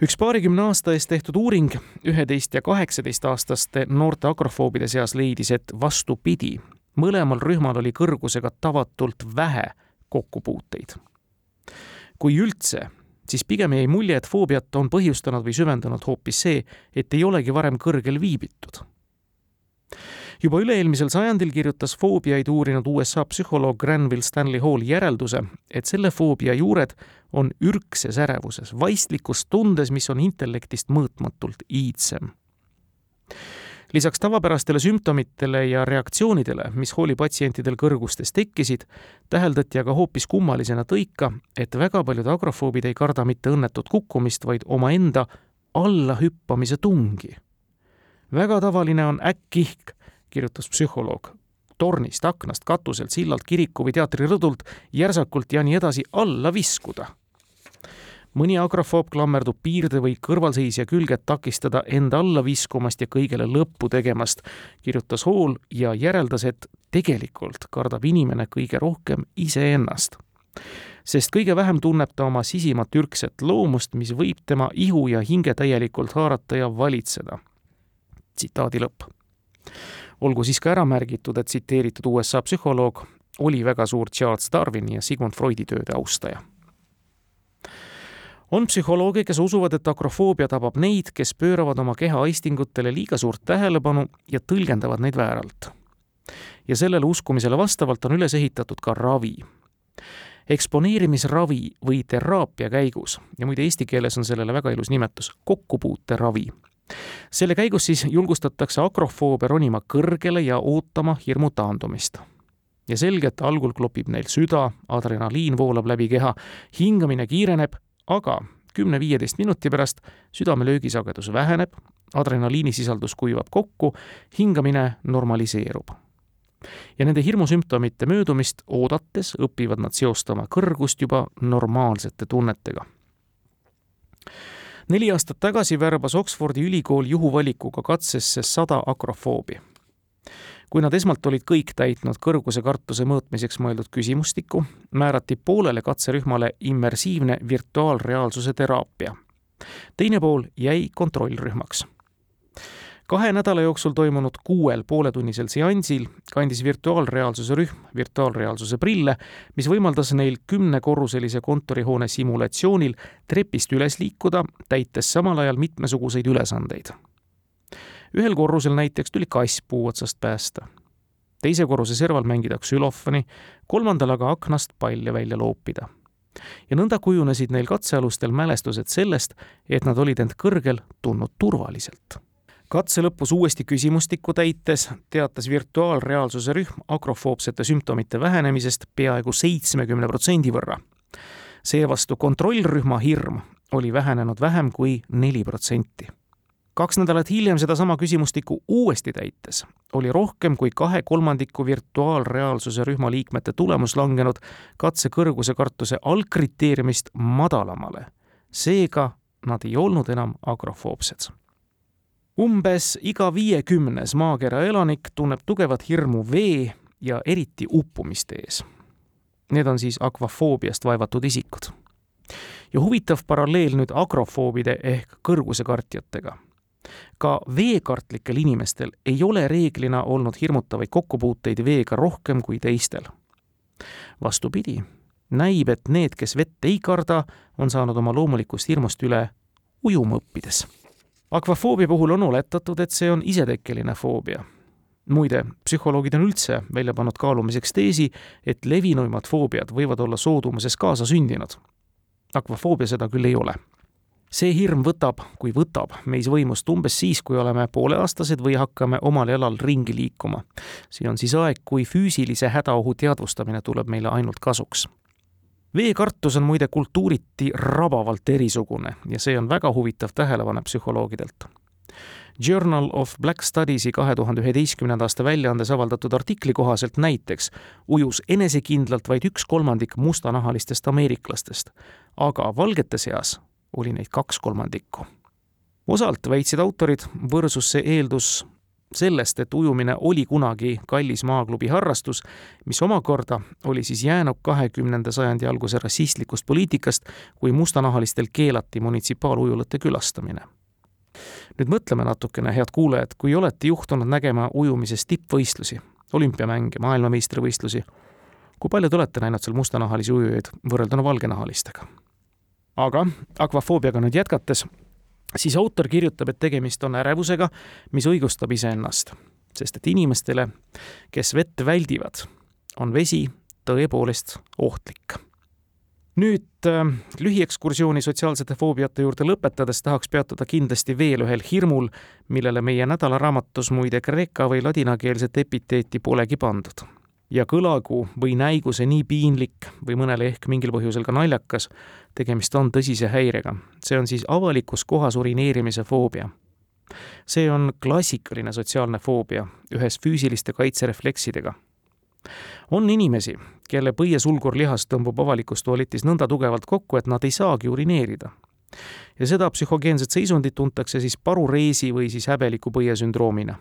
üks paarikümne aasta eest tehtud uuring üheteist ja kaheksateistaastaste noorte agrofoobide seas leidis, et vastupidi, mõlemal rühmal oli kõrgusega tavatult vähe kokkupuuteid. kui üldse, siis pigem jäi mulje, et foobiat on põhjustanud või süvendanud hoopis see, et ei olegi varem kõrgel viibitud. Juba üle-eelmisel sajandil kirjutas foobiaid uurinud USA psühholoog Granville Stanley Hall järelduse, et selle foobia juured on ürgses ärevuses, vaistlikus tundes, mis on intellektist mõõtmatult iidsem lisaks tavapärastele sümptomitele ja reaktsioonidele, mis Halli patsientidel kõrgustes tekkisid, täheldati aga hoopis kummalisena tõika, et väga paljud agrofoobid ei karda mitte õnnetut kukkumist, vaid omaenda allahüppamise tungi. Väga tavaline on äkkihk kirjutas psühholoog. tornist, aknast, katuselt, sillalt, kiriku või teatri rõdult järsakult ja nii edasi alla viskuda. mõni agrofoob klammerdub piirde või kõrvalseisja külge, et takistada enda alla viskumast ja kõigele lõppu tegemast, kirjutas Hall ja järeldas, et tegelikult kardab inimene kõige rohkem iseennast sest kõige vähem tunneb ta oma sisimat ürgset loomust, mis võib tema ihu ja hinge täielikult haarata ja valitseda. Tsitaadi lõpp olgu siis ka ära märgitud, et tsiteeritud USA psühholoog oli väga suur Charles Darwini ja Sigmund Freudi tööde austaja. on psühholooge, kes usuvad, et akrofoobia tabab neid, kes pööravad oma keha aistingutele liiga suurt tähelepanu ja tõlgendavad neid vääralt. ja sellele uskumisele vastavalt on üles ehitatud ka ravi eksponeerimisravi või teraapia käigus ja muide eesti keeles on sellele väga ilus nimetus, kokkupuuteravi selle käigus siis julgustatakse akrofoobe ronima kõrgele ja ootama hirmu taandumist. ja selge, et algul klopib neil süda, adrenaliin voolab läbi keha, hingamine kiireneb, aga kümne-viieteist minuti pärast südame löögisagedus väheneb, adrenaliinisisaldus kuivab kokku, hingamine normaliseerub. ja nende hirmusümptomite möödumist oodates õpivad nad seostama kõrgust juba normaalsete tunnetega neli aastat tagasi värbas Oxfordi ülikool juhuvalikuga katsesse sada akrofoobi. kui nad esmalt olid kõik täitnud kõrguse kartuse mõõtmiseks mõeldud küsimustikku, määrati poolele katserühmale immersiivne virtuaalreaalsuse teraapia. teine pool jäi kontrollrühmaks kahe nädala jooksul toimunud kuuel pooletunnisel seansil kandis virtuaalreaalsuse rühm virtuaalreaalsuse prille, mis võimaldas neil kümnekorruselise kontorihoone simulatsioonil trepist üles liikuda, täites samal ajal mitmesuguseid ülesandeid. ühel korrusel näiteks tuli kass puu otsast päästa. teise korruse serval mängida ksülofoni, kolmandal aga aknast palle välja loopida ja nõnda kujunesid neil katsealustel mälestused sellest, et nad olid end kõrgel tundnud turvaliselt katse lõpus uuesti küsimustikku täites teatas virtuaalreaalsuse rühm agrofoobsete sümptomite vähenemisest peaaegu seitsmekümne protsendi võrra. seevastu kontrollrühma hirm oli vähenenud vähem kui neli protsenti. kaks nädalat hiljem sedasama küsimustikku uuesti täites oli rohkem kui kahe kolmandiku virtuaalreaalsuse rühma liikmete tulemus langenud katse kõrguse kartuse algkriteeriumist madalamale. seega nad ei olnud enam agrofoobsed umbes iga viiekümnes maakera elanik tunneb tugevat hirmu vee ja eriti uppumiste ees. Need on siis akvafoobiast vaevatud isikud. ja huvitav paralleel nüüd agrofoobide ehk kõrgusekartjatega. ka veekartlikel inimestel ei ole reeglina olnud hirmutavaid kokkupuuteid veega rohkem kui teistel. vastupidi, näib, et need, kes vett ei karda, on saanud oma loomulikust hirmust üle ujuma õppides akvafoobia puhul on oletatud, et see on isetekkeline foobia. muide, psühholoogid on üldse välja pannud kaalumiseks teesi, et levinuimad foobiad võivad olla soodumuses kaasasündinud. akvafoobia seda küll ei ole. see hirm võtab, kui võtab, meis võimust umbes siis, kui oleme pooleaastased või hakkame omal jalal ringi liikuma. see on siis aeg, kui füüsilise hädaohu teadvustamine tuleb meile ainult kasuks veekartus on muide kultuuriti rabavalt erisugune ja see on väga huvitav tähelepanu psühholoogidelt. Journal of Black Studies'i kahe tuhande üheteistkümnenda aasta väljaandes avaldatud artikli kohaselt näiteks ujus enesekindlalt vaid üks kolmandik mustanahalistest ameeriklastest, aga valgete seas oli neid kaks kolmandikku. osalt väitsid autorid, võrsus see eeldus sellest, et ujumine oli kunagi kallis maaklubi harrastus, mis omakorda oli siis jäänud kahekümnenda sajandi alguse rassistlikust poliitikast, kui mustanahalistel keelati munitsipaalujulate külastamine. nüüd mõtleme natukene, head kuulajad, kui olete juhtunud nägema ujumises tippvõistlusi, olümpiamänge, maailmameistrivõistlusi, kui palju te olete näinud seal mustanahalisi ujujaid võrrelduna valgenahalistega? aga akvafoobiaga nüüd jätkates siis autor kirjutab, et tegemist on ärevusega, mis õigustab iseennast. sest et inimestele, kes vett väldivad, on vesi tõepoolest ohtlik. nüüd äh, lühiekskursiooni sotsiaalsete foobiate juurde lõpetades tahaks peatuda kindlasti veel ühel hirmul, millele meie nädalaraamatus muide kreeka või ladinakeelset epiteeti polegi pandud. Ja kõlagu või näigu see nii piinlik või mõnele ehk mingil põhjusel ka naljakas, tegemist on tõsise häirega. see on siis avalikus kohas urineerimise foobia see on klassikaline sotsiaalne foobia ühes füüsiliste kaitserefleksidega. on inimesi, kelle põiesulgurlihas tõmbub avalikus tualetis nõnda tugevalt kokku, et nad ei saagi urineerida. ja seda psühhogeenset seisundit tuntakse siis parureesi või siis häbeliku põie sündroomina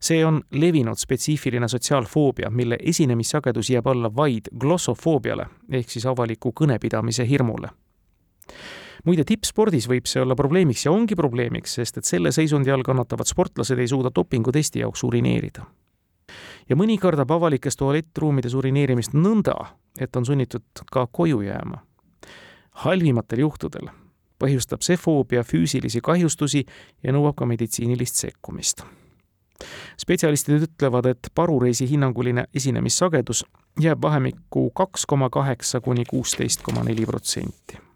see on levinud spetsiifiline sotsiaalfoobia, mille esinemissagedus jääb alla vaid glossofoobiale ehk siis avaliku kõnepidamise hirmule muide, tippspordis võib see olla probleemiks ja ongi probleemiks, sest et selle seisundi all kannatavad sportlased ei suuda dopingutesti jaoks urineerida. ja mõni kardab avalikes tualettruumides urineerimist nõnda, et on sunnitud ka koju jääma. halvimatel juhtudel põhjustab see foobia füüsilisi kahjustusi ja nõuab ka meditsiinilist sekkumist. Spetsialistid ütlevad, et parureisi hinnanguline esinemissagedus jääb vahemikku kaks koma kaheksa kuni kuusteist koma neli protsenti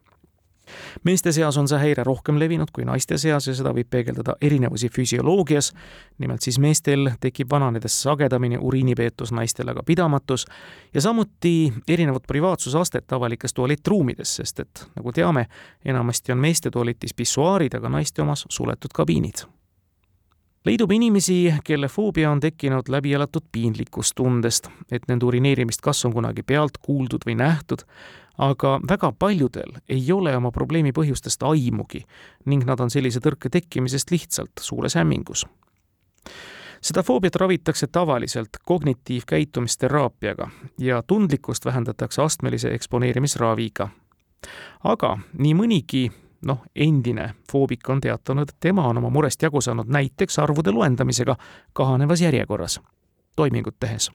meeste seas on see häire rohkem levinud kui naiste seas ja seda võib peegeldada erinevusi füsioloogias. nimelt siis meestel tekib vananedes sagedamini uriinipeetus, naistel aga pidamatus ja samuti erinevat privaatsusastet avalikes tualettruumides, sest et nagu teame, enamasti on meeste tualetis pissuaarid, aga naiste omas suletud kabiinid leidub inimesi, kelle foobia on tekkinud läbi elatud piinlikkustundest, et nende urineerimist kas on kunagi pealt kuuldud või nähtud, aga väga paljudel ei ole oma probleemi põhjustest aimugi ning nad on sellise tõrke tekkimisest lihtsalt suures hämmingus. seda foobiat ravitakse tavaliselt kognitiivkäitumisteraapiaga ja tundlikkust vähendatakse astmelise eksponeerimisraviga. aga nii mõnigi noh, endine foobik on teatanud, et tema on oma murest jagu saanud näiteks arvude loendamisega kahanevas järjekorras, toimingut tehes.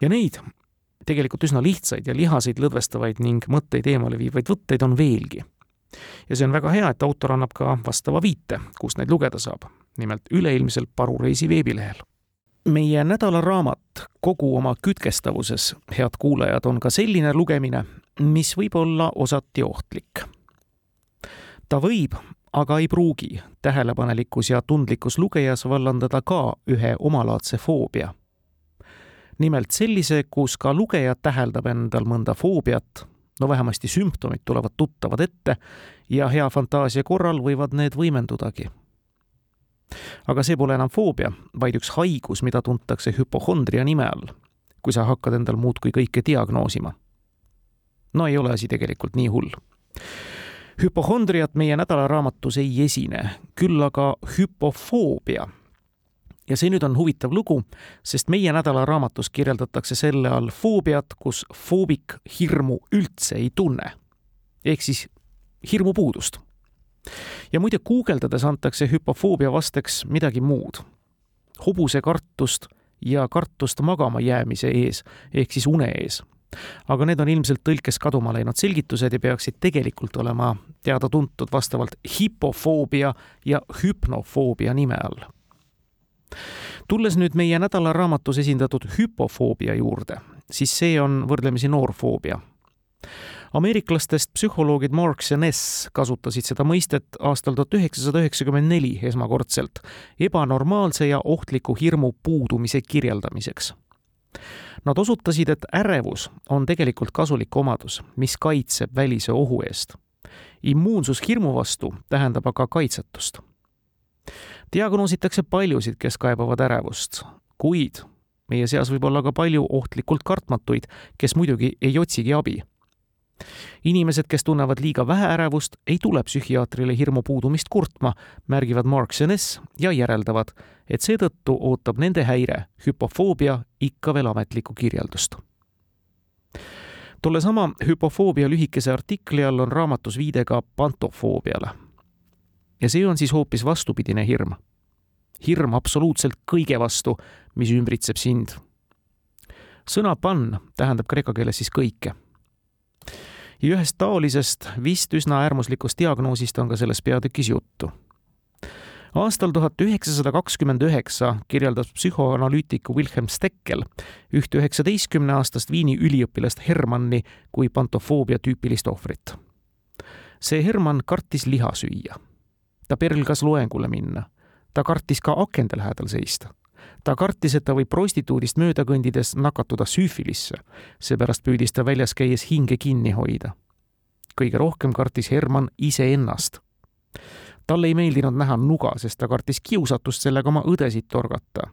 ja neid tegelikult üsna lihtsaid ja lihaseid lõdvestavaid ning mõtteid eemale viivaid võtteid on veelgi. ja see on väga hea, et autor annab ka vastava viite, kust neid lugeda saab, nimelt üleilmsel Parureisi veebilehel. meie nädalaraamat kogu oma kütkestavuses, head kuulajad, on ka selline lugemine, mis võib olla osati ohtlik. Ta võib, aga ei pruugi tähelepanelikkus ja tundlikkus lugejas vallandada ka ühe omalaadse foobia nimelt sellise, kus ka lugeja täheldab endal mõnda foobiat, no vähemasti sümptomid tulevad tuttavad ette ja hea fantaasia korral võivad need võimendudagi. aga see pole enam foobia, vaid üks haigus, mida tuntakse hüpohondria nime all, kui sa hakkad endal muudkui kõike diagnoosima. no ei ole asi tegelikult nii hull hüpohondriat meie nädalaraamatus ei esine, küll aga hüpofoobia ja see nüüd on huvitav lugu, sest meie nädalaraamatus kirjeldatakse selle all foobiat, kus foobik hirmu üldse ei tunne. ehk siis hirmupuudust. ja muide, guugeldades antakse hüpofoobia vasteks midagi muud. hobusekartust ja kartust magama jäämise ees ehk siis une ees. Aga need on ilmselt tõlkes kaduma läinud selgitused ja peaksid tegelikult olema teada-tuntud vastavalt hipofoobia ja hüpnofoobia nime all tulles nüüd meie nädalaraamatus esindatud hüpofoobia juurde, siis see on võrdlemisi noor foobia. ameeriklastest psühholoogid Marx ja Ness kasutasid seda mõistet aastal tuhat üheksasada üheksakümmend neli esmakordselt ebanormaalse ja ohtliku hirmu puudumise kirjeldamiseks. Nad osutasid, et ärevus on tegelikult kasulik omadus, mis kaitseb välise ohu eest. immuunsus hirmu vastu tähendab aga kaitsetust diagnoositakse paljusid, kes kaebavad ärevust, kuid meie seas võib olla ka palju ohtlikult kartmatuid, kes muidugi ei otsigi abi. Inimesed, kes tunnevad liiga vähe ärevust, ei tule psühhiaatrile hirmu puudumist kurtma, märgivad Mark Senes ja järeldavad, et seetõttu ootab nende häire, hüpofoobia, ikka veel ametlikku kirjeldust tollesama hüpofoobia lühikese artikli all on raamatus viide ka pantofoobiale ja see on siis hoopis vastupidine hirm. hirm absoluutselt kõige vastu, mis ümbritseb sind. sõna pan tähendab kreeka keeles siis kõike. Ja ühest taolisest vist üsna äärmuslikust diagnoosist on ka selles peatükis juttu. aastal tuhat üheksasada kakskümmend üheksa kirjeldas psühhoanalüütiku Wilhelm Steckel ühte üheksateistkümneaastast Viini üliõpilast Hermanni kui pantofoobia tüüpilist ohvrit. see Hermann kartis liha süüa. ta pelgas loengule minna. ta kartis ka akende lähedal seista ta kartis, et ta võib prostituudist mööda kõndides nakatuda süüfilisse, seepärast püüdis ta väljas käies hinge kinni hoida. kõige rohkem kartis Herman iseennast talle ei meeldinud näha nuga, sest ta kartis kiusatust sellega oma õdesid torgata.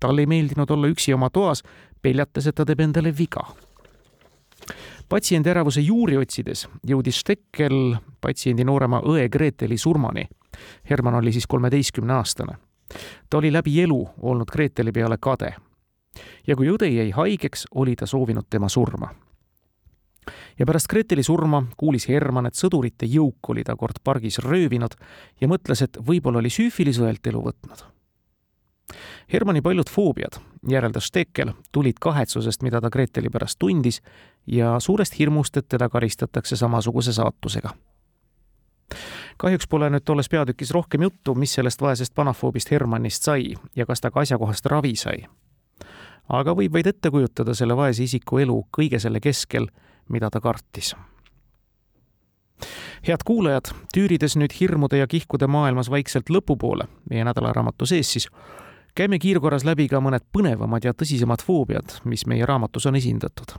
talle ei meeldinud olla üksi oma toas, peljates, et ta teeb endale viga. patsiendi äravuse juuri otsides jõudis Stekkel patsiendi noorema õe Greteli surmani. Herman oli siis kolmeteistkümneaastane. Ta oli läbi elu olnud Greteli peale kade. ja kui õde jäi haigeks, oli ta soovinud tema surma ja pärast Greteli surma kuulis Herman, et sõdurite jõuk oli ta kord pargis röövinud ja mõtles, et võib-olla oli süüfilis õelt elu võtnud. Hermani paljud foobiad, järeldas Stekel, tulid kahetsusest, mida ta Greteli pärast tundis ja suurest hirmust, et teda karistatakse samasuguse saatusega kahjuks pole nüüd tolles peatükis rohkem juttu, mis sellest vaesest panafoobist Hermannist sai ja kas ta ka asjakohast ravi sai. aga võib vaid ette kujutada selle vaese isiku elu kõige selle keskel mida ta kartis. head kuulajad, tüürides nüüd hirmude ja kihkude maailmas vaikselt lõpupoole, meie nädalaraamatu sees siis, käime kiirkorras läbi ka mõned põnevamad ja tõsisemad foobiad, mis meie raamatus on esindatud.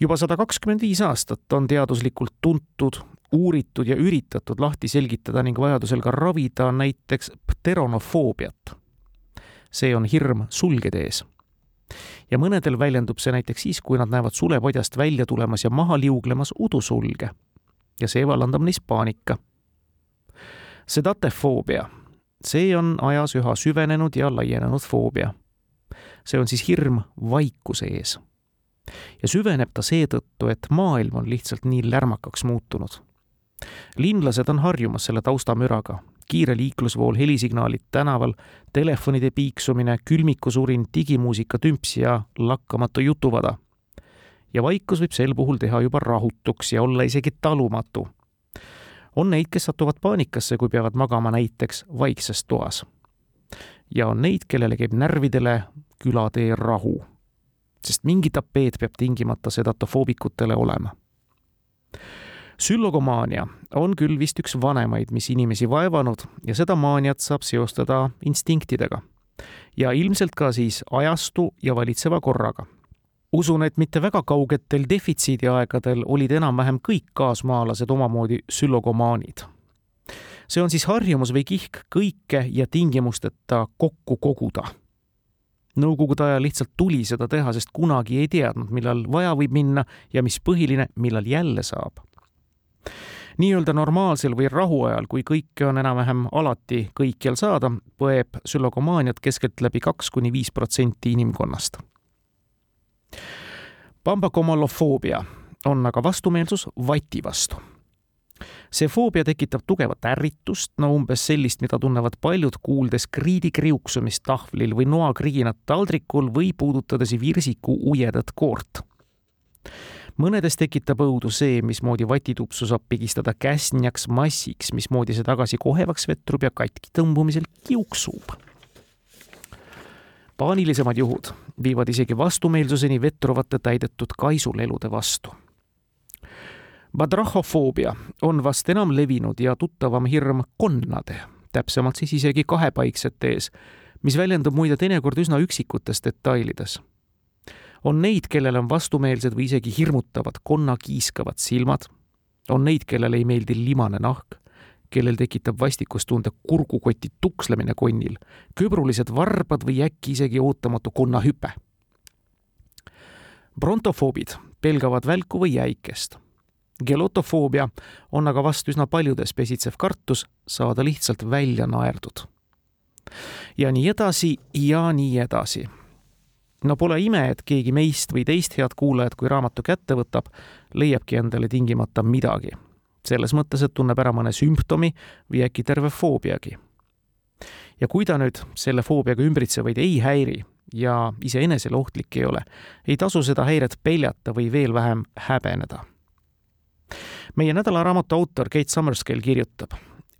juba sada kakskümmend viis aastat on teaduslikult tuntud, uuritud ja üritatud lahti selgitada ning vajadusel ka ravida näiteks pteronofoobiat. see on hirm sulgede ees ja mõnedel väljendub see näiteks siis, kui nad näevad sulepodjast välja tulemas ja maha liuglemas udusulge. ja see vallandab neis paanika. sedatefoobia, see on ajas üha süvenenud ja laienenud foobia. see on siis hirm vaikuse ees. ja süveneb ta seetõttu, et maailm on lihtsalt nii lärmakaks muutunud linlased on harjumas selle taustamüraga, kiire liiklusvool, helisignaalid tänaval, telefonide piiksumine, külmikusurin, digimuusika tümps ja lakkamatu jutuvada. ja vaikus võib sel puhul teha juba rahutuks ja olla isegi talumatu. on neid, kes satuvad paanikasse, kui peavad magama näiteks vaikses toas. ja on neid, kellele käib närvidele külatee rahu. sest mingi tapeet peab tingimata sedatofoobikutele olema süllogomaania on küll vist üks vanemaid, mis inimesi vaevanud ja seda maaniat saab seostada instinktidega. ja ilmselt ka siis ajastu ja valitseva korraga. usun, et mitte väga kaugetel defitsiidiaegadel olid enam-vähem kõik kaasmaalased omamoodi süllogomaanid. see on siis harjumus või kihk kõike ja tingimusteta kokku koguda Nõukogude ajal lihtsalt tuli seda teha, sest kunagi ei teadnud, millal vaja võib minna ja mis põhiline, millal jälle saab nii-öelda normaalsel või rahuajal, kui kõike on enam-vähem alati kõikjal saada, põeb sülogomaaniat keskeltläbi kaks kuni viis protsenti inimkonnast. Bambakomolofoobia on aga vastumeelsus vati vastu. see foobia tekitab tugevat ärritust, no umbes sellist, mida tunnevad paljud, kuuldes kriidi kriuksumist tahvlil või noakriginat taldrikul või puudutades virsiku ujedat koort mõnedes tekitab õudu see, mismoodi vatitupsu saab pigistada käsnjaks massiks, mismoodi see tagasi kohevaks vetrub ja katki tõmbumisel kiuksub. paanilisemad juhud viivad isegi vastumeelsuseni vetruvate täidetud kaisulelude vastu. Badrahofoobia on vast enam levinud ja tuttavam hirm konnade, täpsemalt siis isegi kahepaiksete ees, mis väljendub muide teinekord üsna üksikutes detailides on neid, kellel on vastumeelsed või isegi hirmutavad konnakiiskavad silmad, on neid, kellele ei meeldi limane nahk, kellel tekitab vastikustunde kurgukoti tukslemine konnil, köbrulised varbad või äkki isegi ootamatu konnahüpe. brontofoobid pelgavad välku või jäikest. gelotofoobia on aga vast üsna paljudes pesitsev kartus saada lihtsalt välja naerdud. ja nii edasi ja nii edasi no pole ime, et keegi meist või teist head kuulajat, kui raamatu kätte võtab, leiabki endale tingimata midagi. selles mõttes, et tunneb ära mõne sümptomi või äkki terve foobiagi. ja kui ta nüüd selle foobiaga ümbritsevaid ei häiri ja iseenesele ohtlik ei ole, ei tasu seda häiret peljata või veel vähem häbeneda. meie nädalaraamatu autor Kate Summerscale kirjutab,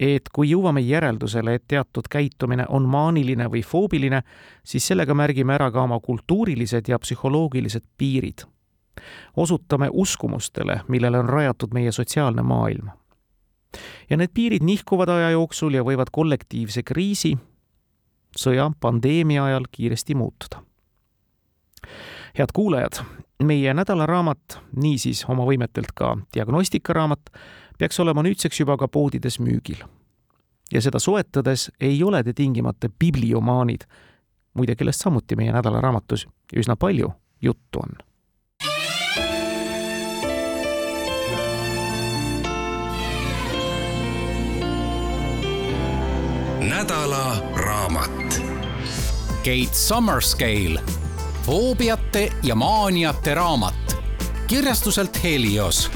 et kui jõuame järeldusele, et teatud käitumine on maaniline või foobiline, siis sellega märgime ära ka oma kultuurilised ja psühholoogilised piirid. osutame uskumustele, millele on rajatud meie sotsiaalne maailm. ja need piirid nihkuvad aja jooksul ja võivad kollektiivse kriisi, sõja, pandeemia ajal kiiresti muutuda. head kuulajad, meie nädalaraamat, niisiis oma võimetelt ka diagnostikaraamat, peaks olema nüüdseks juba ka poodides müügil. ja seda soetades ei ole te tingimata bibliomaanid, muide, kellest samuti meie nädalaraamatus üsna palju juttu on nädala raamat. Kate Summerscale, foobiate ja maaniate raamat kirjastuselt Helios